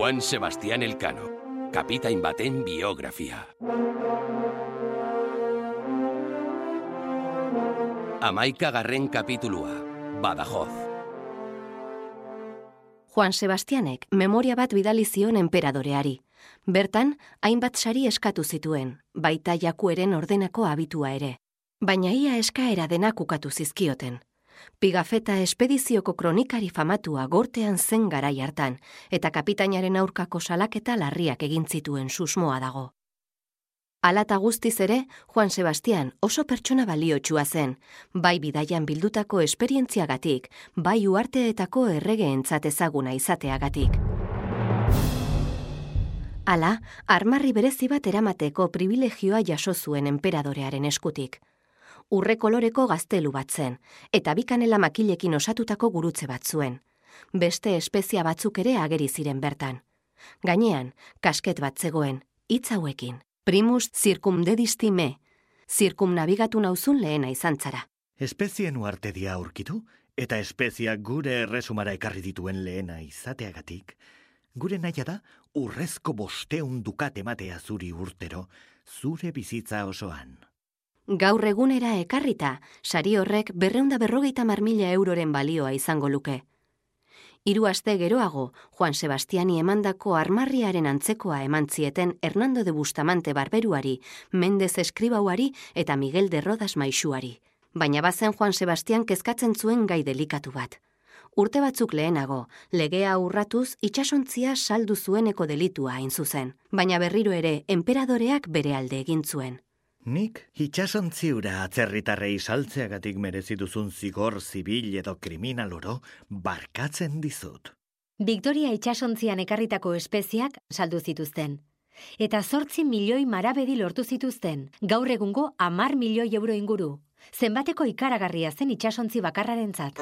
Juan Sebastián Elcano, kapitain baten biografia. Amaika garren kapitulua, Badajoz. Juan Sebastianek memoria bat bidali zion enperadoreari. Bertan, hainbat sari eskatu zituen, baita jakueren ordenako abitua ere. Baina ia eskaera denak ukatu zizkioten. Pigafeta espedizioko kronikari famatua gortean zen garai hartan, eta kapitainaren aurkako salaketa larriak egin zituen susmoa dago. Alata guztiz ere, Juan Sebastian oso pertsona baliotsua zen, bai bidaian bildutako esperientziagatik, bai uarteetako erregeentzat ezaguna izateagatik. Hala, armarri berezi bat eramateko privilegioa jaso zuen enperadorearen eskutik. Urre koloreko gaztelu bat zen, eta bikanela makilekin osatutako gurutze bat zuen. Beste espezia batzuk ere ageri ziren bertan. Gainean, kasket bat zegoen, hitz hauekin. Primus circumdedisti me, circumnabigatu nauzun lehena izan zara. Espezien uarte dia aurkitu, eta espezia gure erresumara ekarri dituen lehena izateagatik, gure naia da urrezko bosteun dukat ematea zuri urtero, zure bizitza osoan. Gaur egunera ekarrita, sari horrek berreunda berrogeita marmila euroren balioa izango luke. Hiru aste geroago, Juan Sebastiani emandako armarriaren antzekoa eman zieten Hernando de Bustamante barberuari, Mendez eskribauari eta Miguel de Rodas maixuari. Baina bazen Juan Sebastian kezkatzen zuen gai delikatu bat. Urte batzuk lehenago, legea urratuz itxasontzia saldu zueneko delitua hain zuzen, baina berriro ere enperadoreak bere alde egin zuen. Nik itxasontziura atzerritarrei saltzeagatik merezi duzun zigor zibil edo kriminal oro barkatzen dizut. Victoria itxasontzian ekarritako espeziak saldu zituzten. Eta zortzi milioi marabedi lortu zituzten, gaur egungo amar milioi euro inguru. Zenbateko ikaragarria zen itxasontzi bakarrarentzat.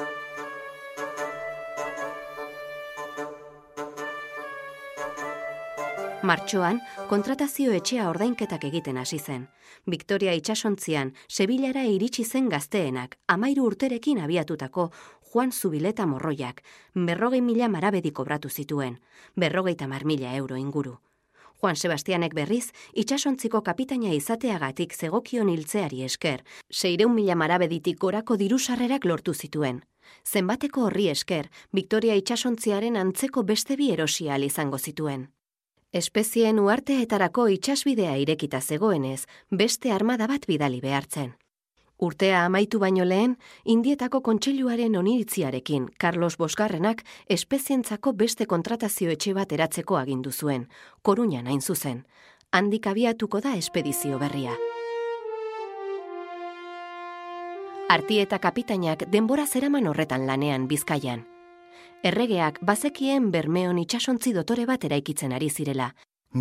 Martxoan, kontratazio etxea ordainketak egiten hasi zen. Victoria itxasontzian, Sevillara iritsi zen gazteenak, amairu urterekin abiatutako Juan Zubileta morroiak, berrogei mila marabedi kobratu zituen, berrogei tamar mila euro inguru. Juan Sebastianek berriz, itxasontziko kapitaina izateagatik zegokion hiltzeari esker, seireun mila marabeditik gorako dirusarrerak lortu zituen. Zenbateko horri esker, Victoria itxasontziaren antzeko beste bi erosia izango zituen. Espezien uarteetarako itxasbidea irekita zegoenez, beste armada bat bidali behartzen. Urtea amaitu baino lehen, indietako kontseiluaren oniritziarekin Carlos Bosgarrenak espezientzako beste kontratazio etxe bat eratzeko agindu zuen, koruñan hain zuzen. Handik abiatuko da espedizio berria. Arti eta kapitainak denbora zeraman horretan lanean bizkaian. Erregeak bazekien Bermeon itxasontzi dotore bat eraikitzen ari zirela.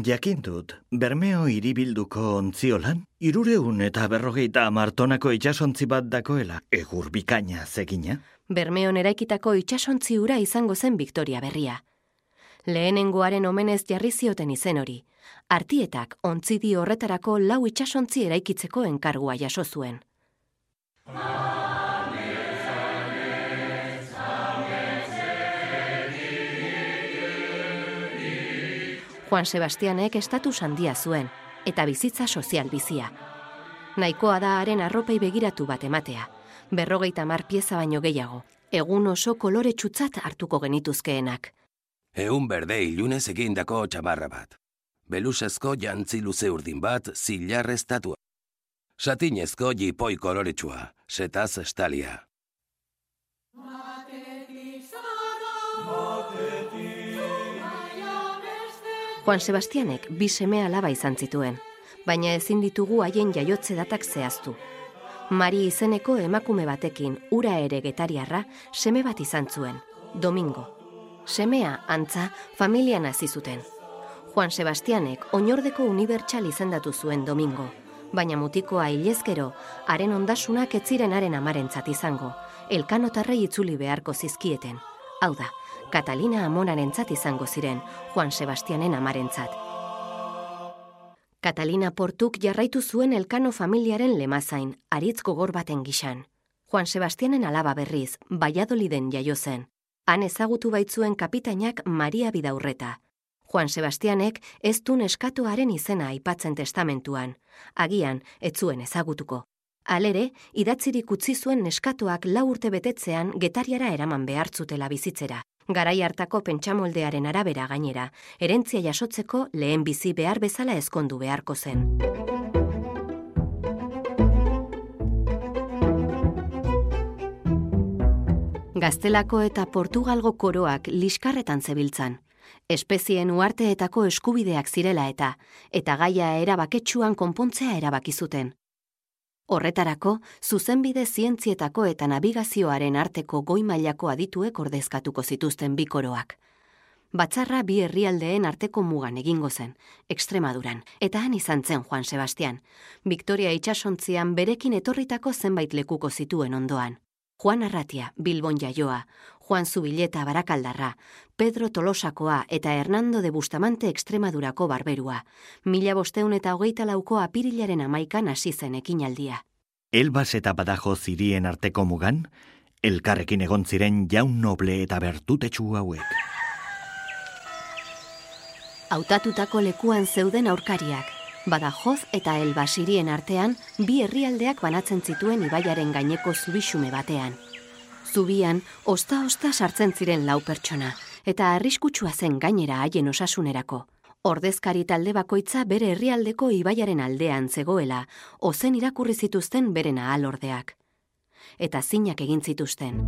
Jakin dut, Bermeo iribilduko ontziolan, irureun eta berrogeita amartonako itxasontzi bat dakoela, egur bikaina zegina. Bermeon eraikitako itxasontzi ura izango zen Victoria berria. Lehenengoaren omenez jarri zioten izen hori. Artietak ontzidi horretarako lau itxasontzi eraikitzeko enkargua jaso zuen. Juan Sebastianek estatu handia zuen, eta bizitza sozial bizia. Nahikoa da haren arropei begiratu bat ematea, berrogeita mar pieza baino gehiago, egun oso kolore txutzat hartuko genituzkeenak. Eun berde ilunez egindako txamarra bat. Belusezko jantzi luze urdin bat zilarreztatua. Satinezko jipoi koloretsua, setaz estalia. Juan Sebastianek bi seme alaba izan zituen, baina ezin ditugu haien jaiotze datak zehaztu. Mari izeneko emakume batekin ura ere getariarra seme bat izan zuen, Domingo. Semea antza familian hasi zuten. Juan Sebastianek oinordeko unibertsal izendatu zuen Domingo, baina mutikoa hilezkero, haren ondasunak ez ziren haren amarentzat izango, elkanotarrei itzuli beharko zizkieten. Hau da, Catalina amonarentzat izango ziren, Juan Sebastianen amarentzat. Catalina Portuk jarraitu zuen elkano familiaren lemazain, aritz gogor baten gixan. Juan Sebastianen alaba berriz, Valladoliden jaio zen. Han ezagutu baitzuen kapitainak Maria Bidaurreta. Juan Sebastianek ez du neskatuaren izena aipatzen testamentuan, agian ez zuen ezagutuko. Alere, idatzirik utzi zuen neskatuak lau urte betetzean getariara eraman behartzutela bizitzera. Garai hartako pentsamoldearen arabera gainera, erentzia jasotzeko lehen bizi behar bezala ezkondu beharko zen. Gaztelako eta Portugalgo koroak liskarretan zebiltzan espezien uarteetako eskubideak zirela eta, eta gaia erabaketsuan konpontzea erabaki zuten. Horretarako, zuzenbide zientzietako eta navigazioaren arteko goi mailako adituek ordezkatuko zituzten bikoroak. Batzarra bi herrialdeen arteko mugan egingo zen, Extremaduran, eta han izan zen Juan Sebastian. Victoria itxasontzian berekin etorritako zenbait lekuko zituen ondoan. Juan Arratia, Bilbon jaioa, Juan Zubileta Barakaldarra, Pedro Tolosakoa eta Hernando de Bustamante Extremadurako barberua. Mila bosteun eta hogeita lauko apirilaren amaikan hasi zen ekinaldia. Elbas eta badajo zirien arteko mugan, elkarrekin egon ziren jaun noble eta bertutetsu hauek. Hautatutako lekuan zeuden aurkariak, Badajoz eta Elbasirien artean bi herrialdeak banatzen zituen ibaiaren gaineko zubixume batean. Zubian, osta-osta sartzen ziren lau pertsona, eta arriskutsua zen gainera haien osasunerako. Ordezkari talde bakoitza bere herrialdeko ibaiaren aldean zegoela, ozen irakurri zituzten berena alordeak. Eta zinak egin zituzten.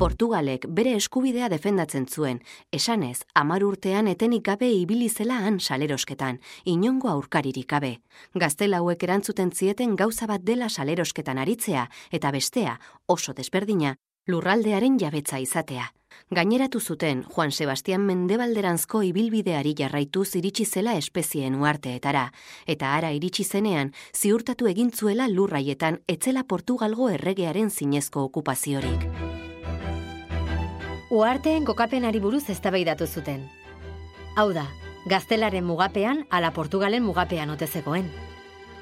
Portugalek bere eskubidea defendatzen zuen, esanez, amar urtean etenik gabe ibili zela han salerosketan, inongo aurkaririk gabe. Gaztelauek erantzuten zieten gauza bat dela salerosketan aritzea, eta bestea, oso desberdina, lurraldearen jabetza izatea. Gaineratu zuten Juan Sebastian Mendebalderanzko ibilbideari jarraitu iritsi zela espezien uarteetara, eta ara iritsi zenean ziurtatu egintzuela lurraietan etzela Portugalgo erregearen zinezko okupaziorik uarteen kokapenari buruz eztabaidatu zuten. Hau da, gaztelaren mugapean ala Portugalen mugapean ote zegoen.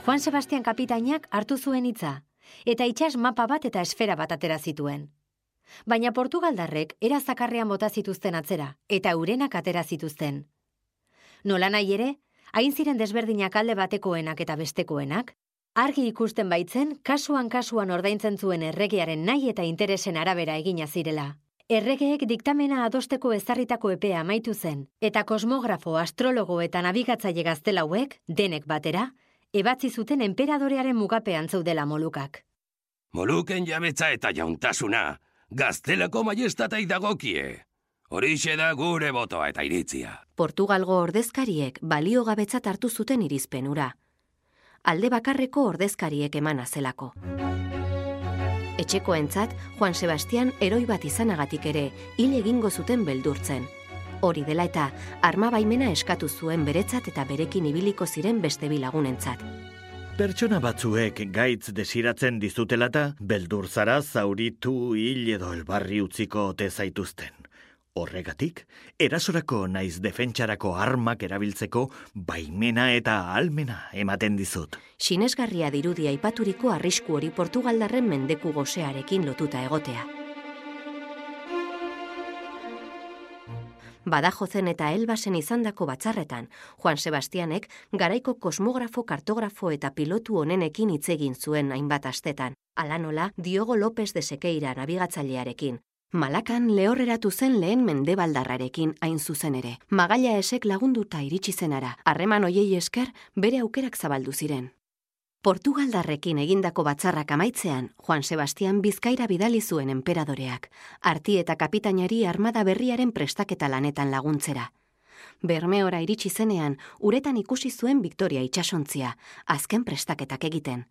Juan Sebastian kapitainak hartu zuen hitza eta itsas mapa bat eta esfera bat atera zituen. Baina Portugaldarrek era zakarrean bota zituzten atzera eta urenak atera zituzten. Nola nahi ere, hain ziren desberdinak alde batekoenak eta bestekoenak, argi ikusten baitzen kasuan kasuan ordaintzen zuen erregearen nahi eta interesen arabera egina zirela. Erregeek diktamena adosteko ezarritako epea amaitu zen, eta kosmografo, astrologo eta nabigatzaile gaztelauek, denek batera, ebatzi zuten enperadorearen mugapean zaudela molukak. Moluken jabetza eta jauntasuna, gaztelako maiestatai dagokie. Horixe da gure botoa eta iritzia. Portugalgo ordezkariek balio gabetzat hartu zuten irizpenura. Alde bakarreko ordezkariek emana zelako. Etxekoentzat Juan Sebastian eroi bat izanagatik ere hil egingo zuten beldurtzen. Hori dela eta arma baimena eskatu zuen beretzat eta berekin ibiliko ziren beste bilagunentzat. Pertsona batzuek gaitz desiratzen dizutelata, beldur zara zauritu hil edo elbarri utziko ote zaituzten. Horregatik, erasorako naiz defentsarako armak erabiltzeko baimena eta almena ematen dizut. Sinesgarria dirudi aipaturiko arrisku hori Portugaldarren mendeku gosearekin lotuta egotea. Badajozen eta Elbasen izandako batzarretan, Juan Sebastianek garaiko kosmografo, kartografo eta pilotu honenekin hitz egin zuen hainbat astetan. Alanola, Diogo López de Sekeira nabigatzailearekin, Malakan lehorreratu zen lehen mendebaldarrarekin hain zuzen ere. Magaila esek lagunduta iritsi zenara, harreman oiei esker bere aukerak zabaldu ziren. Portugaldarrekin egindako batzarrak amaitzean, Juan Sebastian Bizkaira bidali zuen enperadoreak, arti eta kapitainari armada berriaren prestaketa lanetan laguntzera. Bermeora iritsi zenean, uretan ikusi zuen Victoria itxasontzia, azken prestaketak egiten.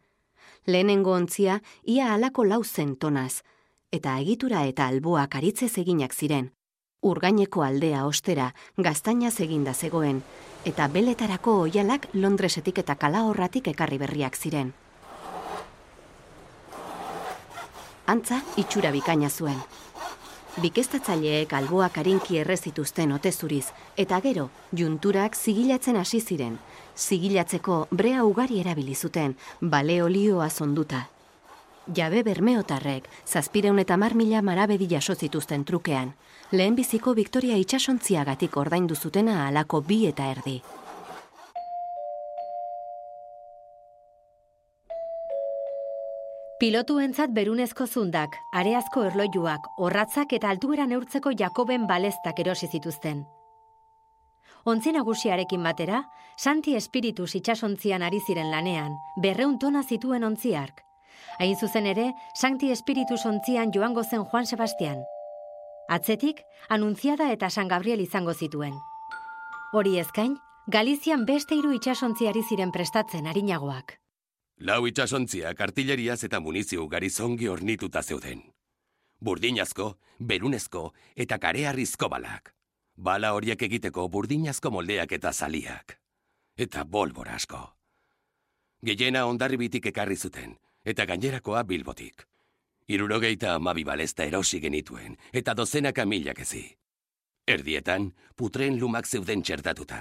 Lehenengo ontzia, ia alako lau zen tonaz, eta egitura eta alboak aritzez eginak ziren. Urgaineko aldea ostera, gaztaina eginda zegoen, eta beletarako oialak Londresetik eta kalahorratik ekarri berriak ziren. Antza, itxura bikaina zuen. Bikestatzaileek alboak arinki errezituzten ote zuriz, eta gero, junturak zigilatzen hasi ziren. Zigilatzeko brea ugari erabili zuten, bale olioa zonduta, Jabe bermeotarrek, zazpireun eta mar mila marabedi jaso zituzten trukean. Lehenbiziko Victoria itxasontziagatik ordaindu zutena alako bi eta erdi. Pilotuentzat berunezko zundak, areazko erlojuak, orratzak eta altuera neurtzeko Jakoben balestak erosi zituzten. Ontzi nagusiarekin batera, Santi Espiritus itxasontzian ari ziren lanean, berreun tona zituen ontziark. Hain zuzen ere, Santi Espiritus ontzian joango zen Juan Sebastian. Atzetik, anuntziada eta San Gabriel izango zituen. Hori ezkain, Galizian beste hiru itxasontziari ziren prestatzen harinagoak. Lau itxasontziak artilleriaz eta munizio ugari zongi ornituta zeuden. Burdinazko, berunezko eta karearrizko balak. Bala horiek egiteko burdinazko moldeak eta zaliak. Eta bolbora asko. Gehiena ondarribitik ekarri zuten, eta gainerakoa bilbotik. Irurogeita amabi balesta erosi genituen, eta dozenaka milak ezi. Erdietan, putren lumak zeuden txertatuta.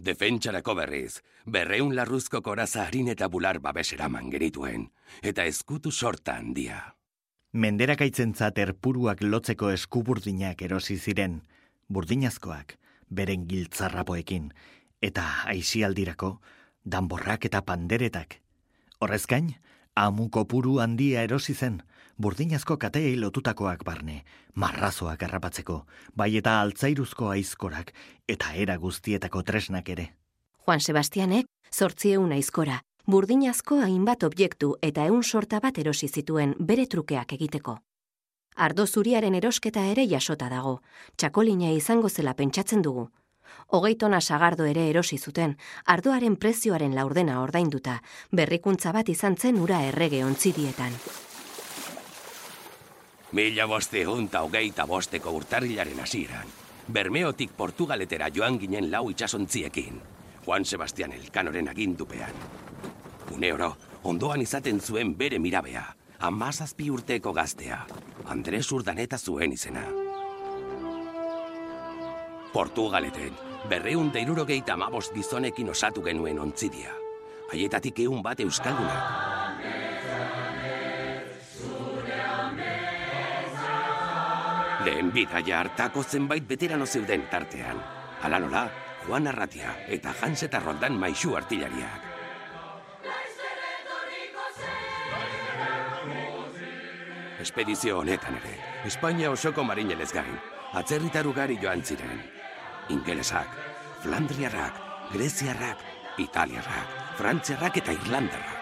Defentsarako berriz, berreun larruzko koraza harin eta bular babeseraman genituen, eta eskutu sorta handia. Menderakaitzentzat erpuruak lotzeko eskuburdinak erosi ziren, burdinazkoak, beren giltzarrapoekin, eta aizialdirako, danborrak eta panderetak. Horrezkain, amuko puru handia erosi zen, burdinazko kateei lotutakoak barne, marrazoak errapatzeko, bai eta altzairuzko aizkorak, eta era guztietako tresnak ere. Juan Sebastianek, zortzieun aizkora, burdinazko hainbat objektu eta eun sorta bat erosi zituen bere trukeak egiteko. Ardo zuriaren erosketa ere jasota dago, txakolina izango zela pentsatzen dugu. Hogeitona sagardo ere erosi zuten, ardoaren prezioaren laurdena ordainduta, berrikuntza bat izan zen ura errege ontzidietan. Mila boste honta hogeita bosteko urtarrilaren hasieran. Bermeotik Portugaletera joan ginen lau itxasontziekin. Juan Sebastian Elkanoren agindupean. Une oro, ondoan izaten zuen bere mirabea. Amazazpi urteko gaztea. Andres Urdaneta zuen izena. Portugaleten, berreun deirurogeita amabos gizonekin osatu genuen ontzidia. Haietatik eun bat euskaldunak. Lehen bidaia hartako zenbait veterano zeuden tartean. Hala nola, Juan Arratia eta Hans eta Roldan maixu artillariak. Espedizio honetan ere, Espainia osoko marinelez gain, atzerritar ugari joan ziren. Ingelesak, Flandriarrak, Greziarrak, Italiarrak, Frantziarrak eta Irlandarrak.